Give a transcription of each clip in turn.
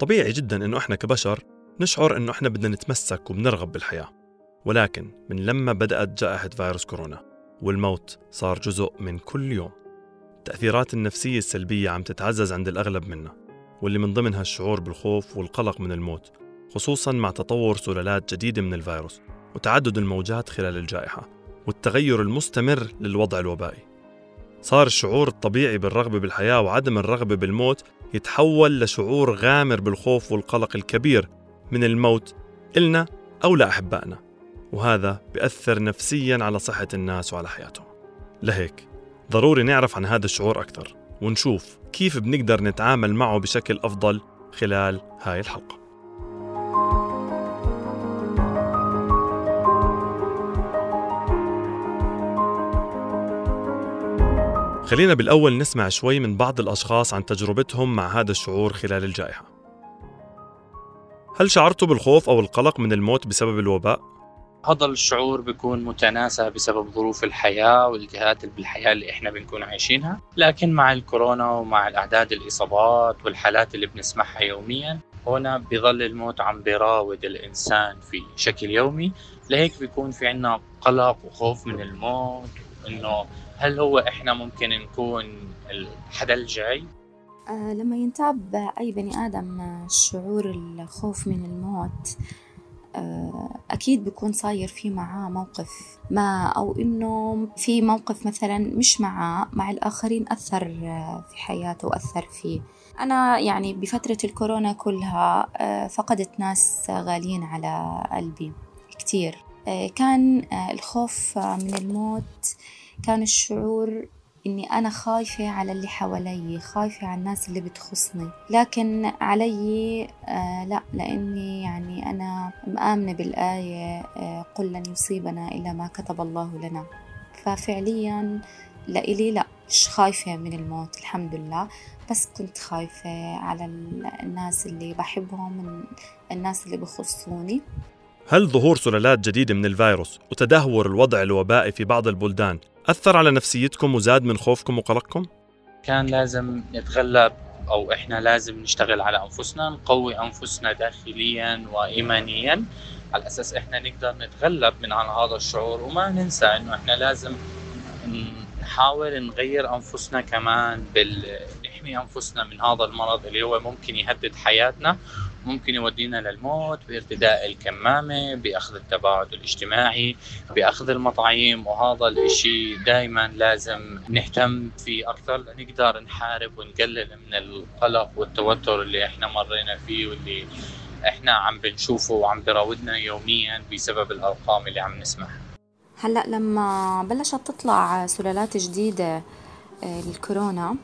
طبيعي جدا إنه إحنا كبشر نشعر إنه إحنا بدنا نتمسك وبنرغب بالحياة. ولكن من لما بدأت جائحة فيروس كورونا والموت صار جزء من كل يوم التأثيرات النفسية السلبية عم تتعزز عند الأغلب منا واللي من ضمنها الشعور بالخوف والقلق من الموت خصوصا مع تطور سلالات جديدة من الفيروس وتعدد الموجات خلال الجائحة والتغير المستمر للوضع الوبائي. صار الشعور الطبيعي بالرغبة بالحياة وعدم الرغبة بالموت يتحول لشعور غامر بالخوف والقلق الكبير من الموت إلنا أو لأحبائنا. وهذا بيأثر نفسيا على صحة الناس وعلى حياتهم. لهيك ضروري نعرف عن هذا الشعور أكثر ونشوف كيف بنقدر نتعامل معه بشكل أفضل خلال هاي الحلقة. خلينا بالأول نسمع شوي من بعض الأشخاص عن تجربتهم مع هذا الشعور خلال الجائحة. هل شعرتوا بالخوف أو القلق من الموت بسبب الوباء؟ هذا الشعور بيكون متناسب بسبب ظروف الحياة والجهات بالحياة اللي إحنا بنكون عايشينها. لكن مع الكورونا ومع الأعداد الإصابات والحالات اللي بنسمعها يوميا هنا بظل الموت عم بيراود الإنسان في شكل يومي. لهيك بيكون في عنا قلق وخوف من الموت إنه هل هو إحنا ممكن نكون الحدا الجاي؟ آه لما ينتاب أي بني آدم شعور الخوف من الموت آه أكيد بيكون صاير في معاه موقف ما أو إنه في موقف مثلا مش معاه مع الآخرين أثر في حياته وأثر فيه. أنا يعني بفترة الكورونا كلها آه فقدت ناس غاليين على قلبي كتير. آه كان الخوف من الموت كان الشعور إني أنا خايفة على اللي حوالي خايفة على الناس اللي بتخصني. لكن علي آه لا لأني يعني أنا مآمنة بالآية آه قل لن يصيبنا إلا ما كتب الله لنا. ففعليا لإلي لا مش خايفة من الموت الحمد لله. بس كنت خايفة على الناس اللي بحبهم الناس اللي بخصوني. هل ظهور سلالات جديدة من الفيروس وتدهور الوضع الوبائي في بعض البلدان أثر على نفسيتكم وزاد من خوفكم وقلقكم؟ كان لازم نتغلب أو إحنا لازم نشتغل على أنفسنا نقوي أنفسنا داخليا وإيمانيا على أساس إحنا نقدر نتغلب من عن هذا الشعور وما ننسى إنه إحنا لازم نحاول نغير أنفسنا كمان بال نحمي أنفسنا من هذا المرض اللي هو ممكن يهدد حياتنا ممكن يودينا للموت بارتداء الكمامة بأخذ التباعد الاجتماعي بأخذ المطاعيم. وهذا الإشي دائما لازم نهتم فيه أكثر لنقدر نحارب ونقلل من القلق والتوتر اللي إحنا مرينا فيه واللي إحنا عم بنشوفه وعم براودنا يوميا بسبب الأرقام اللي عم نسمعها. هلأ لما بلشت تطلع سلالات جديدة للكورونا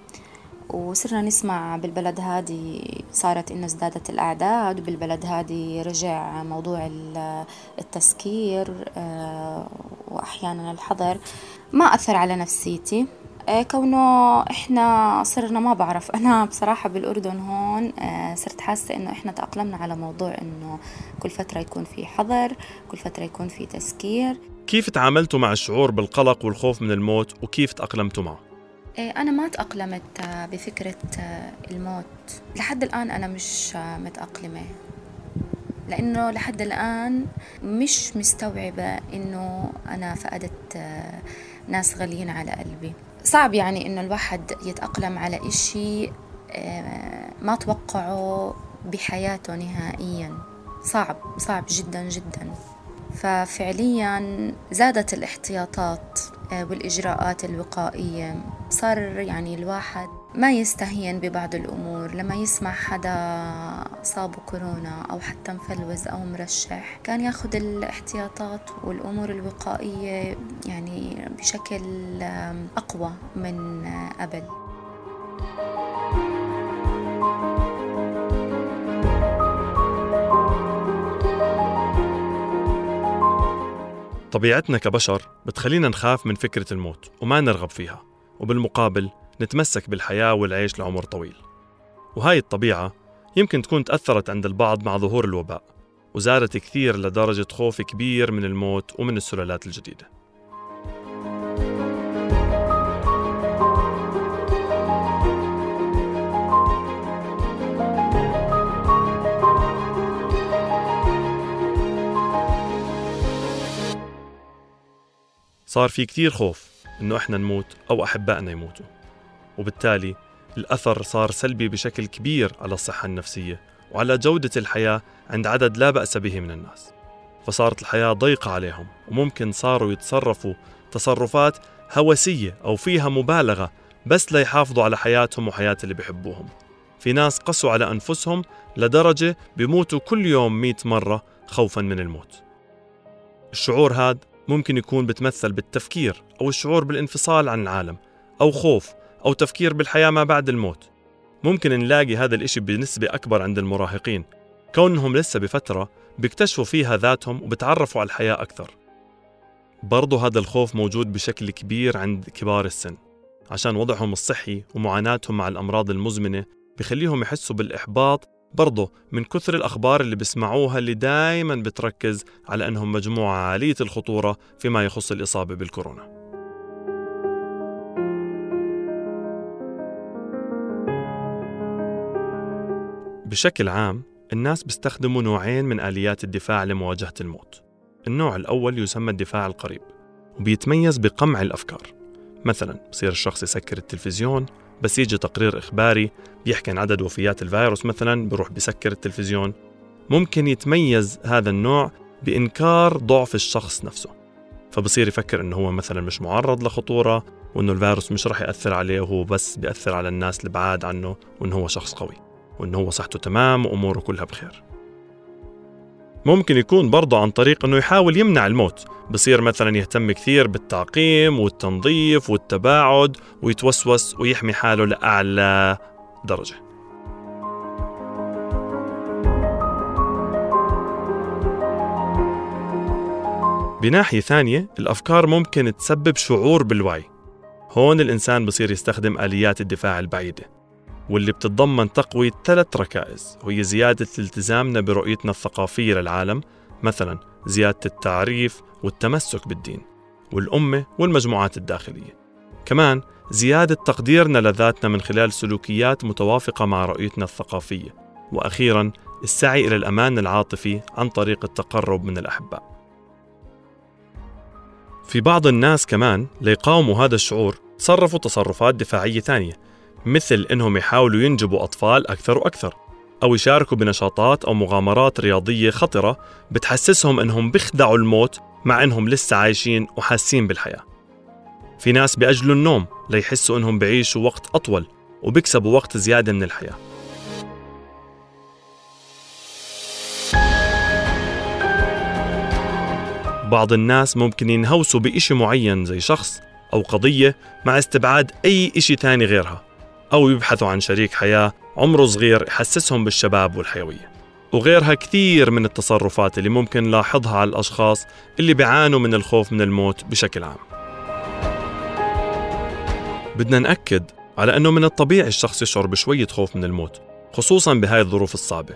وصرنا نسمع بالبلد هذه صارت إنه ازدادت الأعداد وبالبلد هذه رجع موضوع التسكير وأحيانا الحظر. ما أثر على نفسيتي. كونه إحنا صرنا ما بعرف. أنا بصراحة بالأردن هون صرت حاسة إنه إحنا تأقلمنا على موضوع إنه كل فترة يكون في حظر كل فترة يكون في تسكير. كيف تعاملتوا مع الشعور بالقلق والخوف من الموت وكيف تأقلمتوا معه؟ أنا ما تأقلمت بفكرة الموت. لحد الآن أنا مش متأقلمة. لأنه لحد الآن مش مستوعبة إنه أنا فقدت ناس غاليين على قلبي. صعب يعني إنه الواحد يتأقلم على إشي ما توقعه بحياته نهائيا. صعب صعب جدا جدا. ففعليا زادت الاحتياطات. والإجراءات الوقائية. صار يعني الواحد ما يستهين ببعض الأمور. لما يسمع حدا صابه كورونا أو حتى مفلوز أو مرشح كان ياخد الاحتياطات والأمور الوقائية يعني بشكل أقوى من قبل طبيعتنا كبشر بتخلينا نخاف من فكرة الموت وما نرغب فيها وبالمقابل نتمسك بالحياة والعيش لعمر طويل. وهاي الطبيعة يمكن تكون تأثرت عند البعض مع ظهور الوباء وزادت كثير لدرجة خوف كبير من الموت ومن السلالات الجديدة. صار في كتير خوف إنه إحنا نموت أو أحبائنا يموتوا. وبالتالي الأثر صار سلبي بشكل كبير على الصحة النفسية وعلى جودة الحياة عند عدد لا بأس به من الناس. فصارت الحياة ضيقة عليهم وممكن صاروا يتصرفوا تصرفات هوسية أو فيها مبالغة بس ليحافظوا على حياتهم وحياة اللي بيحبوهم. في ناس قسوا على أنفسهم لدرجة بيموتوا كل يوم مئة مرة خوفا من الموت. الشعور هذا ممكن يكون بتمثل بالتفكير أو الشعور بالانفصال عن العالم أو خوف أو تفكير بالحياة ما بعد الموت. ممكن نلاقي هذا الإشي بنسبة أكبر عند المراهقين كونهم لسه بفترة بيكتشفوا فيها ذاتهم وبتعرفوا على الحياة أكثر. برضو هذا الخوف موجود بشكل كبير عند كبار السن عشان وضعهم الصحي ومعاناتهم مع الأمراض المزمنة بخليهم يحسوا بالإحباط برضه من كثر الأخبار اللي بيسمعوها اللي دايما بتركز على أنهم مجموعة عالية الخطورة فيما يخص الإصابة بالكورونا. بشكل عام الناس بيستخدموا نوعين من آليات الدفاع لمواجهة الموت. النوع الأول يسمى الدفاع القريب وبيتميز بقمع الأفكار. مثلا بصير الشخص يسكر التلفزيون بس يجي تقرير إخباري بيحكي عن عدد وفيات الفيروس مثلا بروح بسكر التلفزيون. ممكن يتميز هذا النوع بإنكار ضعف الشخص نفسه. فبصير يفكر إنه هو مثلا مش معرض لخطورة وإنه الفيروس مش رح يأثر عليه وهو بس بيأثر على الناس البعاد عنه وإنه هو شخص قوي وإنه هو صحته تمام وأموره كلها بخير. ممكن يكون برضه عن طريق إنه يحاول يمنع الموت. بصير مثلا يهتم كثير بالتعقيم والتنظيف والتباعد ويتوسوس ويحمي حاله لأعلى درجة. بناحية ثانية الأفكار ممكن تسبب شعور بالوعي. هون الإنسان بصير يستخدم آليات الدفاع البعيدة. واللي بتتضمن تقوية ثلاث ركائز. وهي زيادة التزامنا برؤيتنا الثقافية للعالم مثلا زيادة التعريف والتمسك بالدين والأمة والمجموعات الداخلية. كمان زيادة تقديرنا لذاتنا من خلال سلوكيات متوافقة مع رؤيتنا الثقافية. وأخيرا السعي إلى الأمان العاطفي عن طريق التقرب من الأحباء. في بعض الناس كمان ليقاوموا هذا الشعور تصرفوا تصرفات دفاعية ثانية مثل إنهم يحاولوا ينجبوا أطفال أكثر وأكثر أو يشاركوا بنشاطات أو مغامرات رياضية خطرة بتحسسهم إنهم بيخدعوا الموت مع إنهم لسه عايشين وحاسين بالحياة. في ناس بيأجلوا النوم ليحسوا إنهم بعيشوا وقت أطول وبيكسبوا وقت زيادة من الحياة. بعض الناس ممكن ينهوسوا بإشي معين زي شخص أو قضية مع استبعاد أي إشي تاني غيرها. أو يبحثوا عن شريك حياة عمره صغير يحسسهم بالشباب والحيوية. وغيرها كثير من التصرفات اللي ممكن نلاحظها على الأشخاص اللي بيعانوا من الخوف من الموت بشكل عام. بدنا نأكد على أنه من الطبيعي الشخص يشعر بشوية خوف من الموت خصوصا بهاي الظروف الصعبة.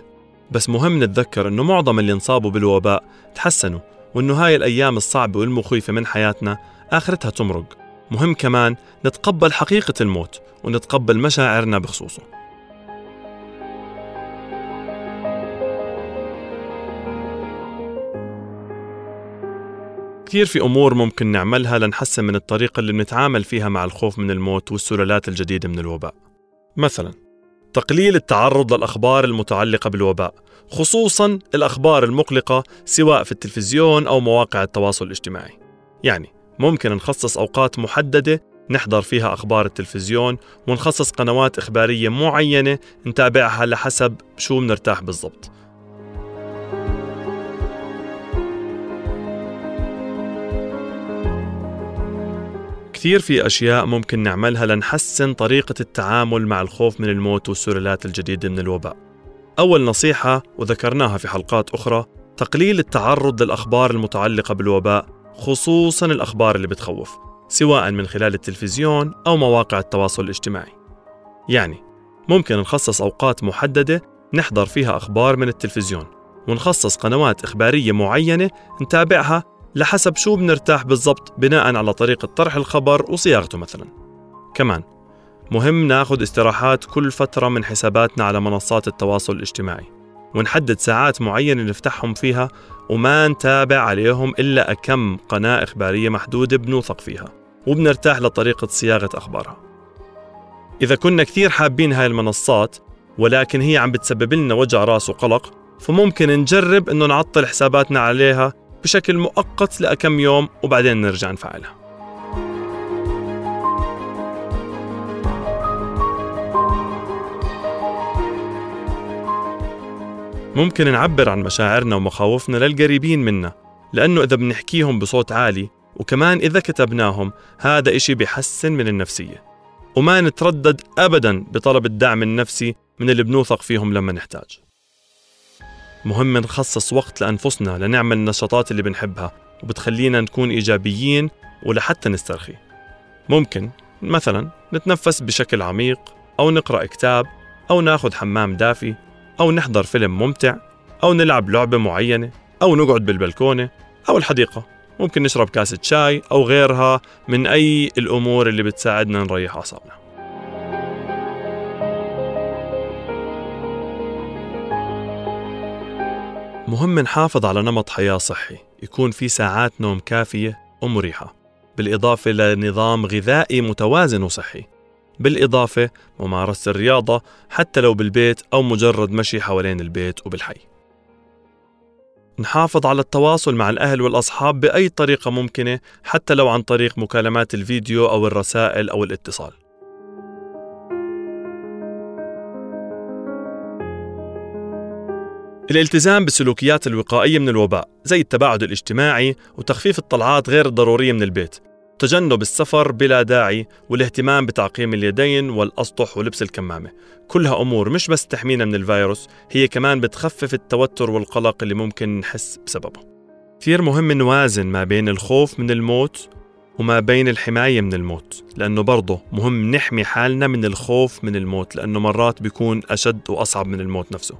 بس مهم نتذكر أنه معظم اللي انصابوا بالوباء تحسنوا وأنه هاي الأيام الصعبة والمخيفة من حياتنا آخرتها تمرق. مهم كمان نتقبل حقيقة الموت ونتقبل مشاعرنا بخصوصه. كثير في أمور ممكن نعملها لنحسن من الطريقة اللي بنتعامل فيها مع الخوف من الموت والسلالات الجديدة من الوباء. مثلا تقليل التعرض للأخبار المتعلقة بالوباء خصوصا الأخبار المقلقة سواء في التلفزيون أو مواقع التواصل الاجتماعي. يعني ممكن نخصص أوقات محددة نحضر فيها أخبار التلفزيون ونخصص قنوات إخبارية معينة نتابعها لحسب شو بنرتاح بالضبط. كثير في أشياء ممكن نعملها لنحسن طريقة التعامل مع الخوف من الموت والسلالات الجديدة من الوباء. أول نصيحة وذكرناها في حلقات أخرى تقليل التعرض للأخبار المتعلقة بالوباء خصوصا الأخبار اللي بتخوف سواء من خلال التلفزيون أو مواقع التواصل الاجتماعي. يعني ممكن نخصص أوقات محددة نحضر فيها أخبار من التلفزيون ونخصص قنوات إخبارية معينة نتابعها لحسب شو بنرتاح بالضبط بناء على طريقة طرح الخبر وصياغته مثلا. كمان مهم ناخذ استراحات كل فترة من حساباتنا على منصات التواصل الاجتماعي ونحدد ساعات معينة نفتحهم فيها وما نتابع عليهم إلا أكم قناة إخبارية محدودة بنوثق فيها وبنرتاح لطريقة صياغة أخبارها. إذا كنا كثير حابين هاي المنصات ولكن هي عم بتسبب لنا وجع راس وقلق فممكن نجرب إنه نعطل حساباتنا عليها بشكل مؤقت لأكم يوم وبعدين نرجع نفعلها. ممكن نعبر عن مشاعرنا ومخاوفنا للقريبين منا لأنه إذا بنحكيهم بصوت عالي وكمان إذا كتبناهم هذا إشي بيحسن من النفسية. وما نتردد أبدا بطلب الدعم النفسي من اللي بنوثق فيهم لما نحتاج. مهم نخصص وقت لأنفسنا لنعمل النشاطات اللي بنحبها وبتخلينا نكون إيجابيين ولحتى نسترخي. ممكن مثلا نتنفس بشكل عميق أو نقرأ كتاب أو ناخذ حمام دافي أو نحضر فيلم ممتع أو نلعب لعبة معينة أو نقعد بالبلكونة أو الحديقة. ممكن نشرب كاسة شاي أو غيرها من أي الأمور اللي بتساعدنا نريح أعصابنا. مهم نحافظ على نمط حياة صحي يكون في ساعات نوم كافية ومريحة بالإضافة لنظام غذائي متوازن وصحي. بالإضافة ممارسة الرياضة حتى لو بالبيت أو مجرد مشي حوالين البيت وبالحي. نحافظ على التواصل مع الأهل والأصحاب بأي طريقة ممكنة حتى لو عن طريق مكالمات الفيديو أو الرسائل أو الاتصال. الالتزام بالسلوكيات الوقائية من الوباء زي التباعد الاجتماعي وتخفيف الطلعات غير الضرورية من البيت. تجنب السفر بلا داعي والاهتمام بتعقيم اليدين والأسطح ولبس الكمامة. كلها أمور مش بس تحمينا من الفيروس هي كمان بتخفف التوتر والقلق اللي ممكن نحس بسببه. كثير مهم نوازن ما بين الخوف من الموت وما بين الحماية من الموت لأنه برضه مهم نحمي حالنا من الخوف من الموت لأنه مرات بيكون أشد وأصعب من الموت نفسه.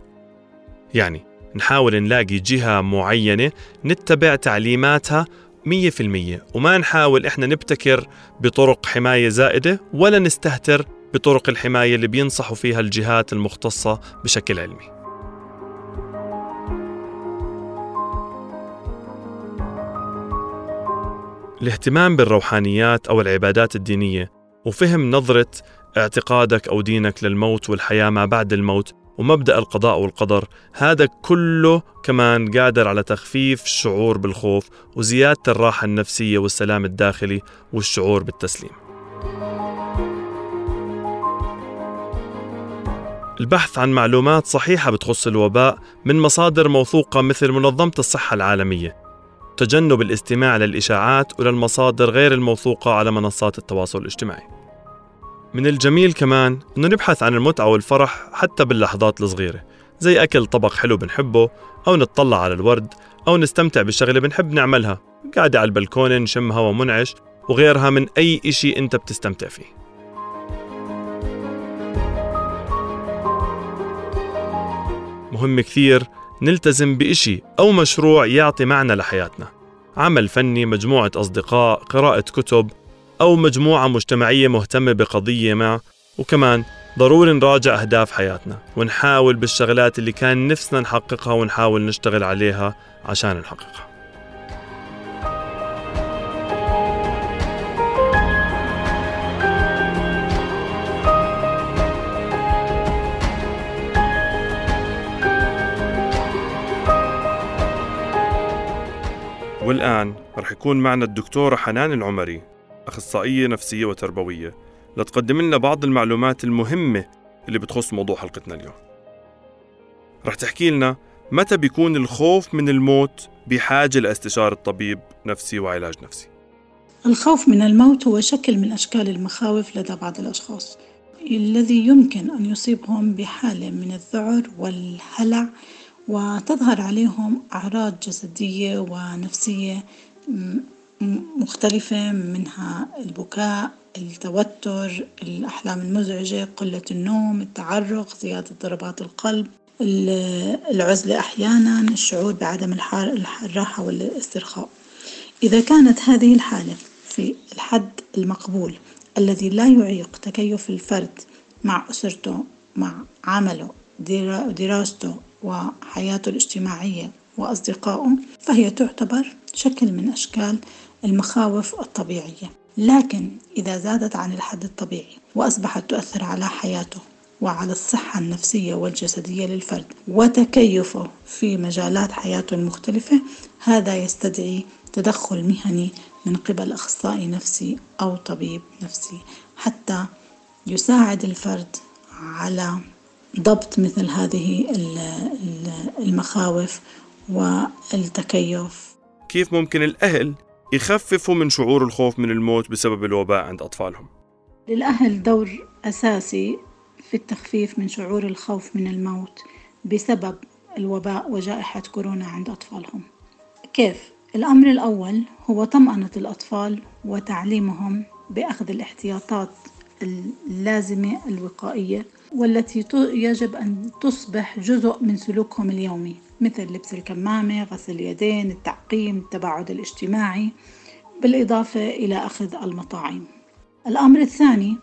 يعني نحاول نلاقي جهة معينة نتبع تعليماتها مية في المية. وما نحاول إحنا نبتكر بطرق حماية زائدة ولا نستهتر بطرق الحماية اللي بينصحوا فيها الجهات المختصة بشكل علمي. الاهتمام بالروحانيات أو العبادات الدينية وفهم نظرة اعتقادك أو دينك للموت والحياة ما بعد الموت ومبدأ القضاء والقدر هذا كله كمان قادر على تخفيف الشعور بالخوف وزيادة الراحة النفسية والسلام الداخلي والشعور بالتسليم. البحث عن معلومات صحيحة بتخص الوباء من مصادر موثوقة مثل منظمة الصحة العالمية تجنب الاستماع للإشاعات وللمصادر غير الموثوقة على منصات التواصل الاجتماعي. من الجميل كمان إنه نبحث عن المتعة والفرح حتى باللحظات الصغيرة زي أكل طبق حلو بنحبه أو نتطلع على الورد أو نستمتع بشغلة بنحب نعملها قاعدة على البلكونة نشم هوا منعش وغيرها من أي إشي أنت بتستمتع فيه. مهم كثير نلتزم بإشي أو مشروع يعطي معنى لحياتنا. عمل فني مجموعة أصدقاء قراءة كتب أو مجموعة مجتمعية مهتمة بقضية ما وكمان ضروري نراجع أهداف حياتنا ونحاول بالشغلات اللي كان نفسنا نحققها ونحاول نشتغل عليها عشان نحققها. والآن رح يكون معنا الدكتورة حنان العمري. أخصائية نفسية وتربوية. لتقدم لنا بعض المعلومات المهمة اللي بتخص موضوع حلقتنا اليوم. رح تحكي لنا متى بيكون الخوف من الموت بحاجة لاستشارة طبيب نفسي وعلاج نفسي. الخوف من الموت هو شكل من أشكال المخاوف لدى بعض الأشخاص الذي يمكن أن يصيبهم بحالة من الذعر والهلع وتظهر عليهم أعراض جسدية ونفسية مختلفة منها البكاء التوتر الأحلام المزعجة قلة النوم التعرق زيادة ضربات القلب العزلة أحيانا الشعور بعدم الراحة والاسترخاء. إذا كانت هذه الحالة في الحد المقبول الذي لا يعيق تكيف الفرد مع أسرته مع عمله دراسته وحياته الاجتماعية وأصدقائه فهي تعتبر شكل من أشكال المخاوف الطبيعية. لكن إذا زادت عن الحد الطبيعي وأصبحت تؤثر على حياته وعلى الصحة النفسية والجسدية للفرد وتكيفه في مجالات حياته المختلفة هذا يستدعي تدخل مهني من قبل أخصائي نفسي أو طبيب نفسي. حتى يساعد الفرد على ضبط مثل هذه المخاوف والتكيف كيف ممكن الأهل يخففوا من شعور الخوف من الموت بسبب الوباء عند أطفالهم؟ للأهل دور أساسي في التخفيف من شعور الخوف من الموت بسبب الوباء وجائحة كورونا عند أطفالهم كيف؟ الأمر الأول هو طمأنة الأطفال وتعليمهم بأخذ الاحتياطات اللازمة الوقائية والتي يجب أن تصبح جزء من سلوكهم اليومي مثل لبس الكمامة، غسل اليدين، التعقيم، التباعد الاجتماعي، بالإضافة إلى أخذ المطاعم. الأمر الثاني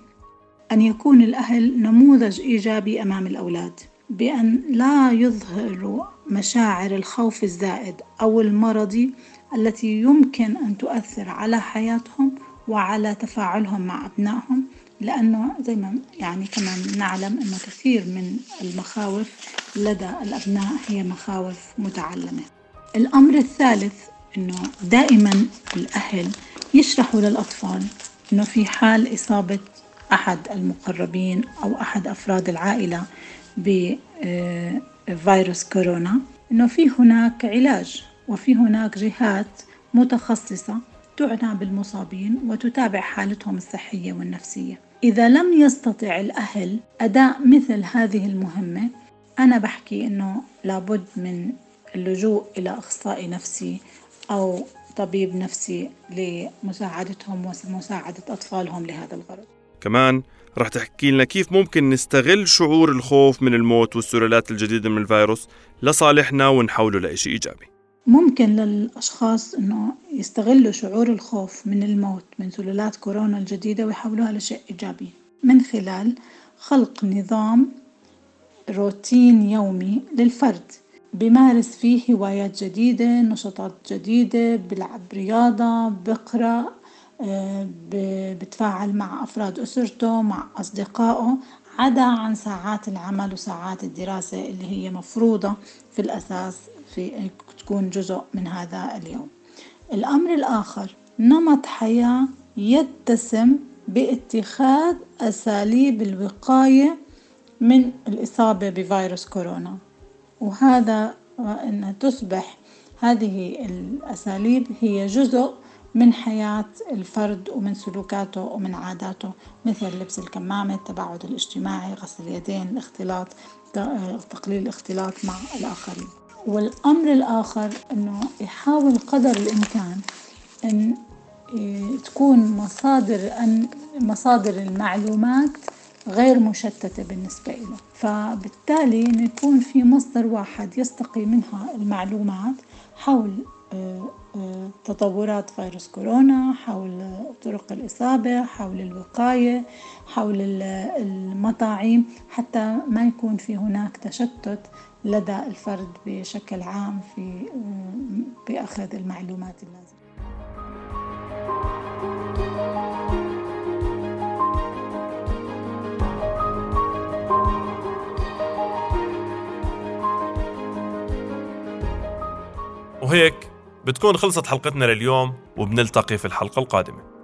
أن يكون الأهل نموذج إيجابي أمام الأولاد بأن لا يظهروا مشاعر الخوف الزائد أو المرضي التي يمكن أن تؤثر على حياتهم وعلى تفاعلهم مع أبنائهم لأنه زي ما يعني كمان نعلم أنه كثير من المخاوف لدى الأبناء هي مخاوف متعلمة. الأمر الثالث أنه دائما الأهل يشرحوا للأطفال أنه في حال إصابة أحد المقربين أو أحد أفراد العائلة بفيروس كورونا أنه في هناك علاج وفي هناك جهات متخصصة تعنى بالمصابين وتتابع حالتهم الصحية والنفسية. إذا لم يستطع الأهل أداء مثل هذه المهمة أنا بحكي إنه لابد من اللجوء إلى أخصائي نفسي أو طبيب نفسي لمساعدتهم ومساعدة أطفالهم لهذا الغرض. كمان رح تحكي لنا كيف ممكن نستغل شعور الخوف من الموت والسلالات الجديدة من الفيروس لصالحنا ونحوله لإشي إيجابي. ممكن للأشخاص أنه يستغلوا شعور الخوف من الموت من سلالات كورونا الجديدة ويحولوها لشيء إيجابي. من خلال خلق نظام روتين يومي للفرد بمارس فيه هوايات جديدة نشاطات جديدة بلعب رياضة بقرأ آه، بتفاعل مع أفراد أسرته مع أصدقائه. عدا عن ساعات العمل وساعات الدراسة اللي هي مفروضة في الأساس في تكون جزء من هذا اليوم. الأمر الآخر نمط حياة يتسم باتخاذ أساليب الوقاية من الإصابة بفيروس كورونا. وهذا أن تصبح هذه الأساليب هي جزء من حياة الفرد ومن سلوكاته ومن عاداته مثل لبس الكمامة التباعد الاجتماعي غسل اليدين الاختلاط تقليل الاختلاط مع الآخرين. والأمر الآخر أنه يحاول قدر الإمكان أن تكون مصادر أن مصادر المعلومات غير مشتتة بالنسبة له فبالتالي يكون في مصدر واحد يستقي منها المعلومات حول آه، آه، تطورات فيروس كورونا حول طرق الإصابة حول الوقاية حول المطاعم حتى ما يكون في هناك تشتت لدى الفرد بشكل عام في بأخذ المعلومات اللازمة وهيك بتكون خلصت حلقتنا لليوم وبنلتقي في الحلقة القادمة.